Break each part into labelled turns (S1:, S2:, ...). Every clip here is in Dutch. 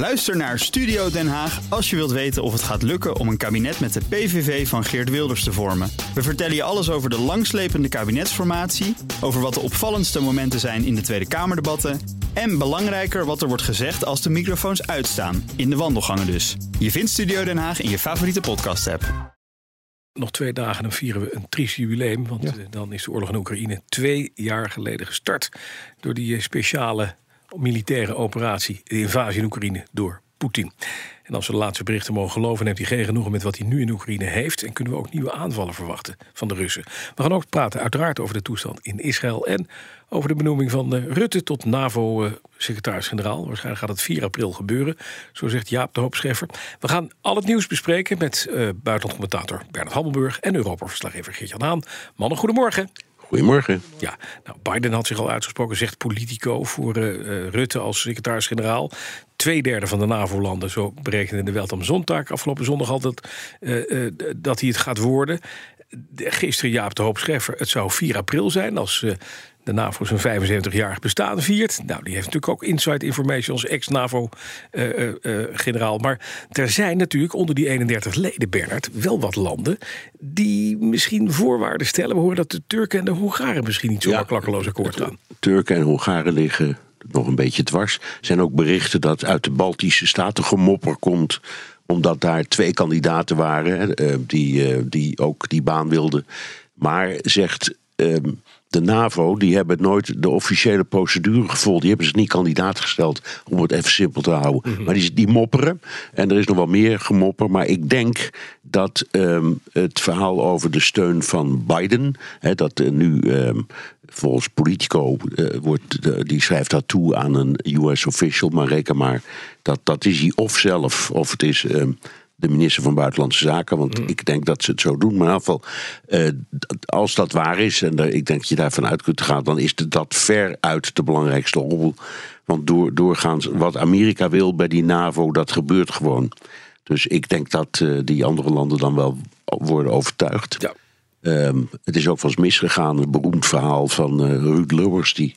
S1: Luister naar Studio Den Haag als je wilt weten of het gaat lukken om een kabinet met de PVV van Geert Wilders te vormen. We vertellen je alles over de langslepende kabinetsformatie, over wat de opvallendste momenten zijn in de Tweede Kamerdebatten en belangrijker wat er wordt gezegd als de microfoons uitstaan, in de wandelgangen dus. Je vindt Studio Den Haag in je favoriete podcast-app.
S2: Nog twee dagen en dan vieren we een triest jubileum. Want eh, dan is de oorlog in Oekraïne twee jaar geleden gestart. Door die eh, speciale militaire operatie, de invasie in Oekraïne door Poetin. En als we de laatste berichten mogen geloven, neemt hij geen genoegen met wat hij nu in Oekraïne heeft. En kunnen we ook nieuwe aanvallen verwachten van de Russen. We gaan ook praten, uiteraard, over de toestand in Israël. En over de benoeming van eh, Rutte tot NAVO-secretaris-generaal. Waarschijnlijk gaat het 4 april gebeuren, zo zegt Jaap de Hoopscheffer. We gaan al het nieuws bespreken met uh, buitenlandcommentator Bernard Hammelburg en Europa-verslaggever Geert-Jan Haan. Mannen, goedemorgen.
S3: Goedemorgen.
S2: Ja, nou, Biden had zich al uitgesproken, zegt Politico voor uh, Rutte als secretaris-generaal. Tweederde van de NAVO-landen, zo berekende de Welt am Zondag afgelopen zondag altijd, uh, dat hij het gaat worden. Gisteren Jaap de Hoop Scheffer, het zou 4 april zijn als de NAVO zijn 75-jarig bestaan viert. Nou, die heeft natuurlijk ook inside information als ex-NAVO-generaal. maar er zijn natuurlijk onder die 31 leden, Bernard, wel wat landen die misschien voorwaarden stellen. We horen dat de Turken en de Hongaren misschien niet zo ja, klakkeloos akkoord gaan.
S3: Turken en Hongaren liggen nog een beetje dwars. Er zijn ook berichten dat uit de Baltische Staten gemopper komt omdat daar twee kandidaten waren die, die ook die baan wilden. Maar zegt de NAVO, die hebben nooit de officiële procedure gevolgd. Die hebben ze niet kandidaat gesteld, om het even simpel te houden. Maar die, die mopperen. En er is nog wel meer gemopper. Maar ik denk dat um, het verhaal over de steun van Biden... Dat uh, nu um, volgens Politico uh, wordt, uh, die schrijft dat toe aan een US official... maar reken maar, dat, dat is hij of zelf, of het is... Um, de minister van Buitenlandse Zaken. Want mm. ik denk dat ze het zo doen. Maar in ieder geval, uh, als dat waar is, en ik denk dat je daarvan uit kunt gaan, dan is dat ver uit de belangrijkste rol. Want door, doorgaans, wat Amerika wil bij die NAVO, dat gebeurt gewoon. Dus ik denk dat uh, die andere landen dan wel worden overtuigd. Ja. Um, het is ook wel eens misgegaan, een beroemd verhaal van uh, Ruud Lubbers, die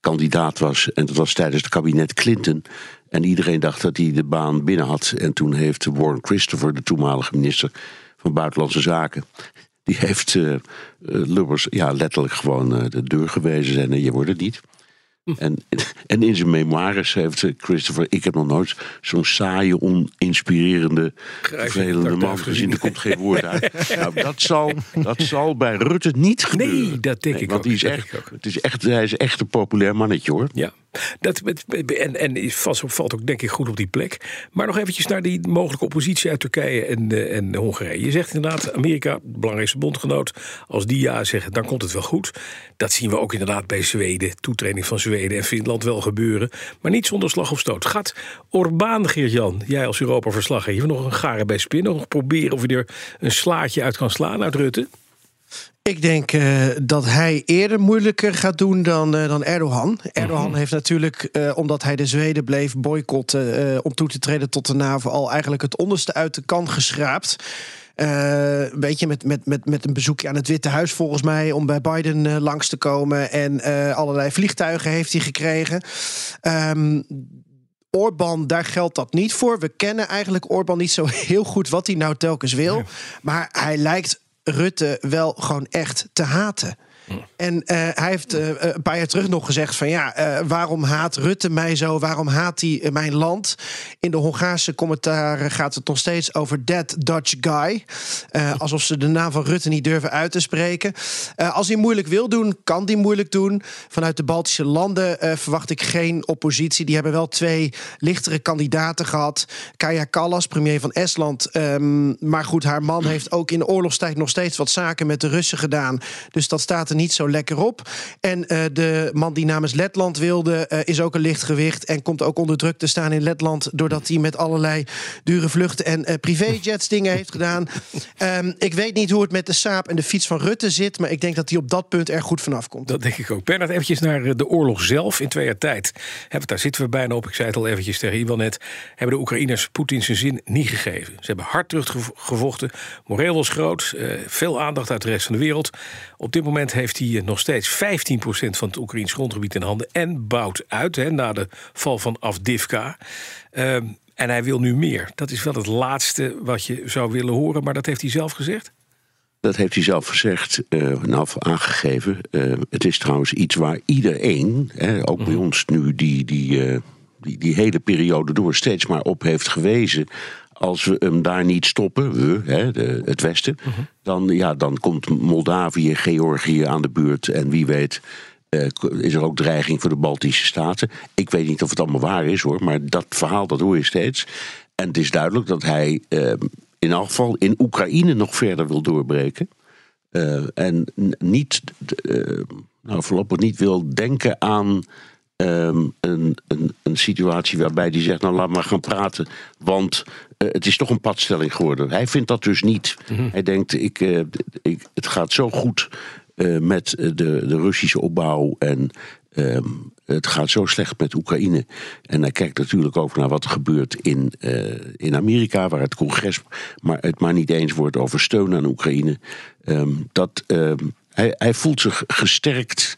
S3: kandidaat was. En dat was tijdens het kabinet Clinton. En iedereen dacht dat hij de baan binnen had. En toen heeft Warren Christopher, de toenmalige minister van Buitenlandse Zaken. Die heeft uh, Lubbers ja, letterlijk gewoon uh, de deur gewezen. En je wordt het niet. En, en in zijn memoires heeft Christopher, ik heb nog nooit zo'n saaie, oninspirerende, vervelende man gezien. Er komt geen woord uit. nou, dat, zal, dat zal bij Rutte niet gebeuren.
S2: Nee, dat denk ik
S3: want
S2: ook.
S3: Die is echt, het is echt, hij is echt een populair mannetje hoor.
S2: Ja. Dat, en en valt, valt ook denk ik goed op die plek. Maar nog eventjes naar die mogelijke oppositie uit Turkije en, uh, en Hongarije. Je zegt inderdaad, Amerika, belangrijkste bondgenoot. Als die ja zeggen, dan komt het wel goed. Dat zien we ook inderdaad bij Zweden. Toetreding van Zweden en Finland wel gebeuren. Maar niet zonder slag of stoot. Gaat Orbán, Geert-Jan, jij als Europa-verslaggever... nog een garen bij spinnen? Nog proberen of je er een slaatje uit kan slaan uit Rutte?
S4: Ik denk uh, dat hij eerder moeilijker gaat doen dan, uh, dan Erdogan. Erdogan mm -hmm. heeft natuurlijk, uh, omdat hij de Zweden bleef boycotten om toe te treden tot de NAVO, al eigenlijk het onderste uit de kan geschraapt. Uh, een beetje met, met, met, met een bezoekje aan het Witte Huis, volgens mij, om bij Biden uh, langs te komen. En uh, allerlei vliegtuigen heeft hij gekregen. Um, Orbán, daar geldt dat niet voor. We kennen eigenlijk Orbán niet zo heel goed wat hij nou telkens wil. Maar hij lijkt Rutte wel gewoon echt te haten. En uh, hij heeft uh, een paar jaar terug nog gezegd van ja, waarom haat Rutte mij zo? Waarom haat hij mijn land? In de Hongaarse commentaren gaat het nog steeds over that Dutch guy. alsof ze de naam van Rutte niet durven uit te spreken. als hij moeilijk wil doen, kan hij moeilijk doen. Vanuit de Baltische landen verwacht ik geen oppositie. Die hebben wel twee lichtere kandidaten gehad. Kaja Kallas, premier van Estland. Um, maar goed, haar man heeft ook in de oorlogstijd nog steeds wat zaken met de Russen gedaan. Dus dat staat er niet zo lekker op. En uh, de man die namens Letland wilde, uh, is ook een lichtgewicht. En komt ook onder druk te staan in Letland. Doordat hij met allerlei dure vluchten en uh, privéjets dingen heeft gedaan. Um, ik weet niet hoe het met de saap en de fiets van Rutte zit. Maar ik denk dat hij op dat punt er goed vanaf komt.
S2: Dat denk ik ook. Bernard, eventjes naar de oorlog zelf. In twee jaar tijd. Daar zitten we bijna op. Ik zei het al eventjes tegen Iwan net. Hebben de Oekraïners Poetin zijn zin niet gegeven. Ze hebben hard teruggevochten. Moreel was groot. veel aandacht uit de rest van de wereld. Op dit moment heeft hij nog steeds 15% van het Oekraïns grondgebied in handen en bouwt uit hè, na de val van Afdivka. Ehm, en hij wil nu meer. Dat is wel het laatste wat je zou willen horen, maar dat heeft hij zelf gezegd.
S3: Dat heeft hij zelf gezegd, uh, nou aangegeven. Uh, het is trouwens iets waar iedereen, hè, ook bij ons nu, die, die, uh, die, die hele periode door steeds maar op heeft gewezen. Als we hem daar niet stoppen, hè, het Westen, dan, ja, dan komt Moldavië, Georgië aan de beurt. En wie weet is er ook dreiging voor de Baltische Staten. Ik weet niet of het allemaal waar is hoor, maar dat verhaal dat hoor je steeds. En het is duidelijk dat hij in elk geval in Oekraïne nog verder wil doorbreken. Uh, en niet, nou voorlopig niet wil denken aan um, een, een, een, situatie waarbij hij zegt: Nou, laat maar gaan praten, want uh, het is toch een padstelling geworden. Hij vindt dat dus niet. Mm -hmm. Hij denkt: ik, ik, Het gaat zo goed met de, de Russische opbouw en Um, het gaat zo slecht met Oekraïne. En hij kijkt natuurlijk ook naar wat er gebeurt in, uh, in Amerika, waar het congres maar het maar niet eens wordt over steun aan Oekraïne. Um, dat, um, hij, hij voelt zich gesterkt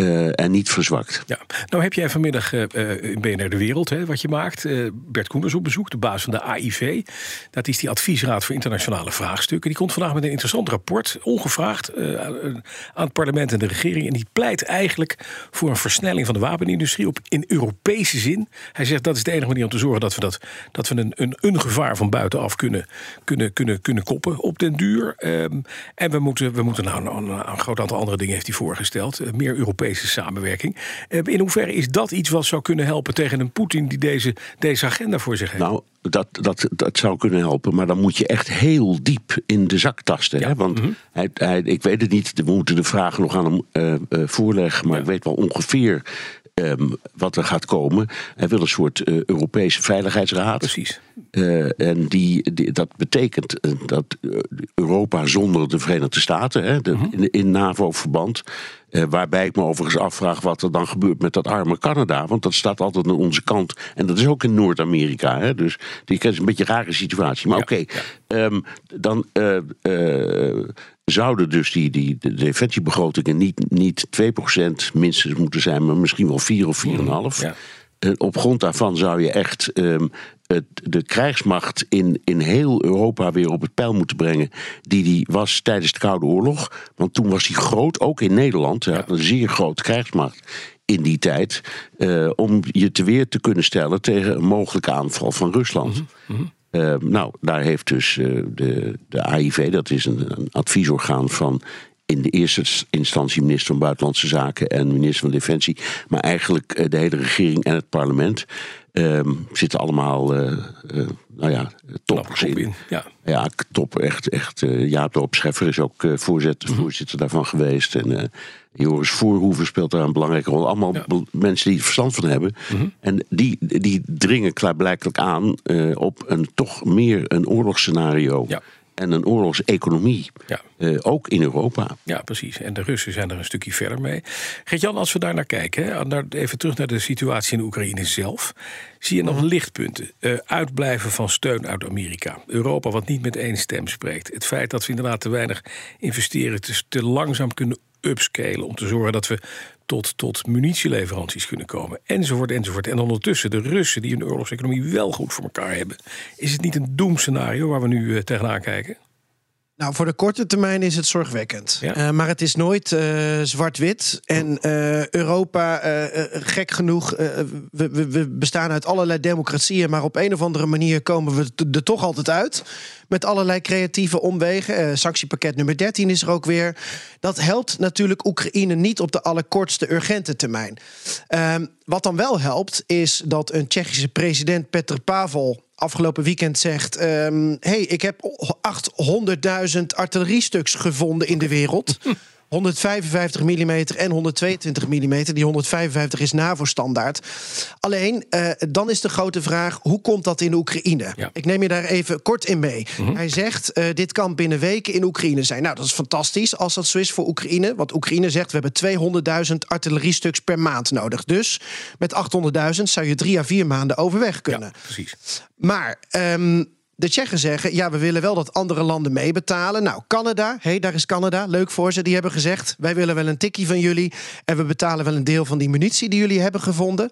S3: uh, en niet verzwakt.
S2: Ja. Nou heb jij vanmiddag uh, in BNR De Wereld, hè, wat je maakt, Bert Koenders op bezoek, de baas van de AIV. Dat is die adviesraad voor internationale vraagstukken. Die komt vandaag met een interessant rapport, ongevraagd, aan het parlement en de regering. En die pleit eigenlijk voor een versnelling van de wapenindustrie op, in Europese zin. Hij zegt dat is de enige manier om te zorgen dat we, dat, dat we een, een, gevaar van buitenaf kunnen, kunnen, kunnen, kunnen koppen op den duur. Um, en we moeten, we moeten nou, een, een groot aantal andere dingen heeft hij voorgesteld. meer Europese samenwerking. Eh, in hoeverre is dat iets wat zou kunnen helpen tegen een Poetin die deze, deze agenda voor zich heeft?
S3: Nou, dat, dat, dat zou kunnen helpen, maar dan moet je echt heel diep in de zak tasten. Ja. Hè? Want mm-hmm. hij, hij, ik weet het niet, we moeten de vragen nog aan hem uh, uh, voorleggen, maar ja. ik weet wel ongeveer Um, wat er gaat komen. Hij wil een soort uh, Europese Veiligheidsraad.
S2: Precies.
S3: Uh, en die, die, dat betekent dat Europa zonder de Verenigde Staten, hè, de, uh-huh. in, in NAVO-verband. Uh, waarbij ik me overigens afvraag wat er dan gebeurt met dat arme Canada. Want dat staat altijd aan onze kant. En dat is ook in Noord-Amerika. Dus die is een beetje een rare situatie. Maar ja, oké, okay, ja. um, dan zouden dus die, die de defensiebegrotingen niet, niet 2% minstens moeten zijn, maar misschien wel 4 of 4,5. Ja. Op grond daarvan zou je echt um, het, de krijgsmacht in, in heel Europa weer op het peil moeten brengen. Die die was tijdens de Koude Oorlog. Want toen was hij groot, ook in Nederland. Hij had een zeer grote krijgsmacht in die tijd. Uh, om je te weer te kunnen stellen tegen een mogelijke aanval van Rusland. Mm -hmm. Uh, nou, daar heeft dus uh, de, de AIV, dat is een, een, adviesorgaan van in de eerste instantie minister van Buitenlandse Zaken en minister van Defensie, maar eigenlijk de hele regering en het parlement. Zitten allemaal, nou ja, toppers in.
S2: in. Ja.
S3: ja, top. Echt, echt Jaap de Scheffer is ook voorzitter, mm-hmm. voorzitter daarvan geweest. En Joris Voorhoeven speelt daar een belangrijke rol. Allemaal ja. mensen die er verstand van hebben. Mm-hmm. En die, die dringen klaarblijkelijk aan uh, op een toch meer een oorlogsscenario.
S2: Ja.
S3: En een oorlogseconomie.
S2: Ja.
S3: Uh, ook in Europa.
S2: Ja, precies. En de Russen zijn er een stukje verder mee. Gert-Jan, als we daar naar kijken, hè, even terug naar de situatie in Oekraïne zelf. Zie je nog mm-hmm. lichtpunten? Uh, uitblijven van steun uit Amerika. Europa wat niet met één stem spreekt. Het feit dat we inderdaad te weinig investeren, te, te langzaam kunnen upscalen om te zorgen dat we tot, tot munitieleveranties kunnen komen. Enzovoort, enzovoort. En ondertussen de Russen die hun oorlogseconomie wel goed voor elkaar hebben. Is het niet een doemscenario waar we nu uh, tegenaan kijken?
S4: Nou, voor de korte termijn is het zorgwekkend. Ja. Uh, maar het is nooit uh, zwart-wit. En uh, Europa, gek genoeg, we, we, we, bestaan uit allerlei democratieën. Maar op een of andere manier komen we er toch altijd uit. Met allerlei creatieve omwegen. sanctiepakket nummer 13 is er ook weer. Dat helpt natuurlijk Oekraïne niet op de allerkortste urgente termijn. Ehm, wat dan wel helpt, is dat een Tsjechische president Petr Pavel afgelopen weekend zegt: um, hey, ik heb 800.000 artilleriestuks gevonden in de wereld. 155 mm en 122 mm. Die 155 is NAVO-standaard. Alleen, uh, dan is de grote vraag: hoe komt dat in Oekraïne?
S2: Ja.
S4: Ik neem je daar even kort in mee. Mm -hmm. Hij zegt: uh, dit kan binnen weken in Oekraïne zijn. Nou, dat is fantastisch als dat zo is voor Oekraïne. Want Oekraïne zegt: we hebben 200.000 artilleriestuks per maand nodig. Dus met 800.000 zou je drie à vier maanden overweg kunnen.
S2: Ja, precies.
S4: Maar. Um, De Tsjechen zeggen, ja, we willen wel dat andere landen meebetalen. Nou, Canada, hé, daar is Canada, leuk voor ze. Die hebben gezegd, wij willen wel een tikkie van jullie... en we betalen wel een deel van die munitie die jullie hebben gevonden.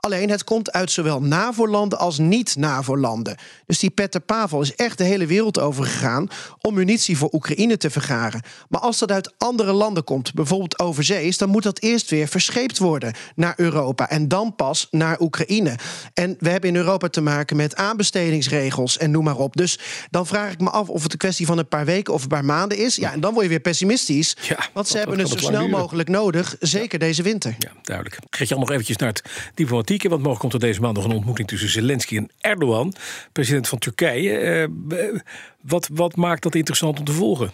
S4: Alleen, het komt uit zowel NAVO-landen als niet-NAVO-landen. Dus die Petter Pavel is echt de hele wereld over gegaan... om munitie voor Oekraïne te vergaren. Maar als dat uit andere landen komt, bijvoorbeeld overzees... dan moet dat eerst weer verscheept worden naar Europa... en dan pas naar Oekraïne. En we hebben in Europa te maken met aanbestedingsregels en noem maar op. Dus dan vraag ik me af of het een kwestie van een paar weken of een paar maanden is. Ja, en dan word je weer pessimistisch.
S2: Ja,
S4: want ze
S2: dat-
S4: hebben
S2: dat
S4: het zo snel mogelijk nodig, zeker deze winter.
S2: Ja, duidelijk. Geert-Jan, nog eventjes naar het diplomatieke. Want morgen komt er deze maand nog een ontmoeting tussen Zelensky en Erdogan, president van Turkije. Eh, b- wat, wat maakt dat interessant om te volgen?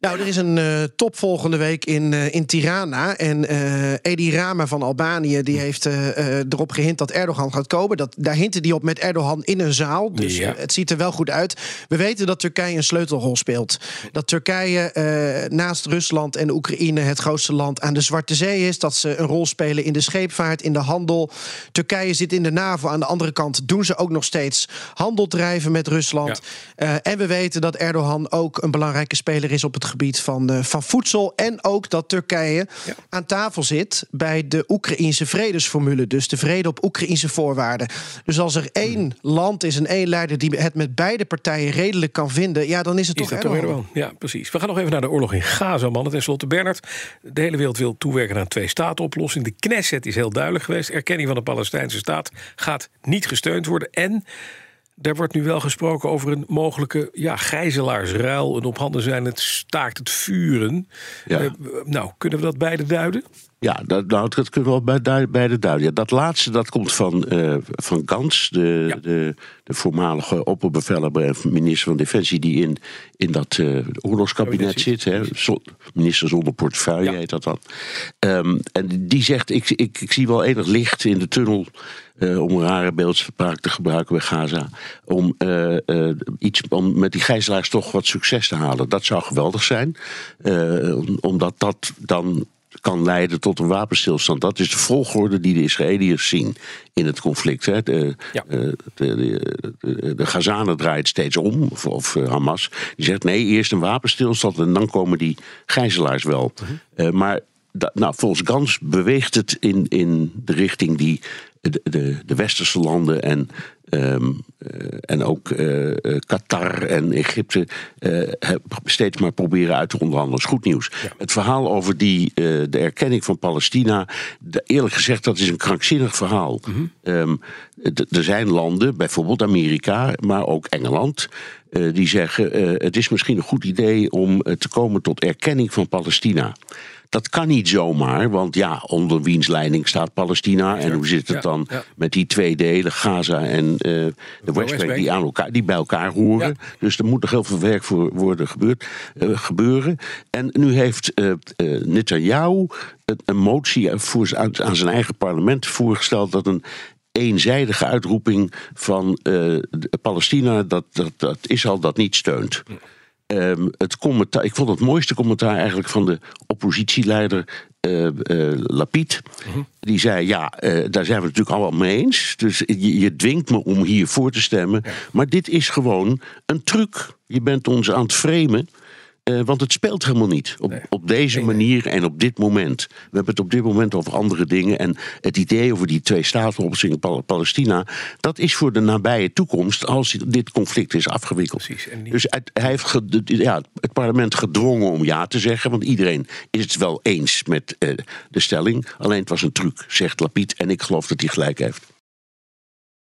S4: Nou, er is een eh, top volgende week in, eh, in Tirana. En eh Edi Rama van Albanië die heeft erop gehint dat Erdogan gaat komen. Dat, daar hinten die op met Erdogan in een zaal. Dus
S2: Ja.
S4: het ziet er wel goed uit. We weten dat Turkije een sleutelrol speelt. Dat Turkije naast Rusland en Oekraïne het grootste land aan de Zwarte Zee is. Dat ze een rol spelen in de scheepvaart, in de handel. Turkije zit in de NAVO. Aan de andere kant doen ze ook nog steeds handel drijven met Rusland. En we weten dat Erdogan ook een belangrijke speler is op het gebied van, eh, van voedsel. En ook dat Turkije
S2: Ja.
S4: aan tafel zit bij de Oekraïnse vredesformule. Dus de vrede op Oekraïnse voorwaarden. Dus als er één land is en één leider die het met beide partijen redelijk kan vinden, ja, dan is het
S2: Is
S4: toch Erdogan.
S2: Erdogan? Ja, precies. We gaan nog even naar de oorlog in Gaza, mannen. Ten slotte, Bernard. De hele wereld wil toewerken naar een twee-staten-oplossing. De Knesset is heel duidelijk geweest. Erkenning van de Palestijnse staat gaat niet gesteund worden. En er wordt nu wel gesproken over een mogelijke ja, gijzelaarsruil. Een op handen zijn het staakt het vuren.
S3: Ja.
S2: Eh, nou, kunnen we dat beide duiden?
S3: Ja, dat, nou, dat kunnen we wel bij, du- bij de duiden. Ja, dat laatste dat komt van, eh, van Gans, de,
S2: Ja.
S3: de, de voormalige opperbevelhebber en minister van Defensie... die in, in dat eh, oorlogskabinet
S2: Kabinet
S3: zit. Hè, minister zonder portefeuille
S2: Ja.
S3: heet dat dan. Ehm, en die zegt, ik, ik, ik zie wel enig licht in de tunnel... eh, om een rare beeldspraak te gebruiken bij Gaza... om, eh, eh, iets, om met die gijzelaars toch wat succes te halen. Dat zou geweldig zijn. om- omdat dat dan kan leiden tot een wapenstilstand. Dat is de volgorde die de Israëliërs zien in het conflict. Hè. De,
S2: Ja.
S3: de, de, de, de Gazanen draait steeds om, of, of Hamas. Die zegt nee, eerst een wapenstilstand en dan komen die gijzelaars wel. Eh, maar nou, volgens Gans beweegt het in, in de richting die de, de, de westerse landen en, ehm, eh, en ook eh, eh, Qatar en Egypte heb- steeds maar proberen uit te onderhandelen. Dat is goed nieuws. Het verhaal over die, de erkenning van Palestina, de- eerlijk gezegd, dat is een krankzinnig verhaal. Ehm, d- er zijn landen, bijvoorbeeld Amerika, maar ook Engeland, die zeggen: het is misschien een goed idee om te komen tot erkenning van Palestina. Dat kan niet zomaar, want ja, onder wiens leiding staat Palestina? En hoe zit het dan met die twee delen, Gaza en eh, de Westbank, die, aan elkaar, die bij elkaar horen? Dus er moet nog heel veel werk voor worden gebeurd, eh, gebeuren. En nu heeft eh, Netanyahu een, motie voor, aan, zijn eigen parlement voorgesteld dat een eenzijdige uitroeping van Palestina, dat, dat, dat Israël dat niet steunt. Ehm, het commentaar, ik vond het mooiste commentaar eigenlijk van de oppositieleider Lapid. Die zei: Ja, eh, daar zijn we het natuurlijk allemaal mee eens. Dus je, je dwingt me om hier voor te stemmen. Maar dit is gewoon een truc. Je bent ons aan het framen. Eh, want het speelt helemaal niet op,
S2: Nee.
S3: op deze
S2: Nee, nee.
S3: manier en op dit moment. We hebben het op dit moment over andere dingen. En het idee over die twee staten Pal Palestina... dat is voor de nabije toekomst als dit conflict is afgewikkeld.
S2: Precies, en niet-
S3: Dus het, hij heeft ja, het parlement gedwongen om ja te zeggen. Want iedereen is het wel eens met eh, de stelling. Alleen het was een truc, zegt Lapid. En ik geloof dat hij gelijk heeft.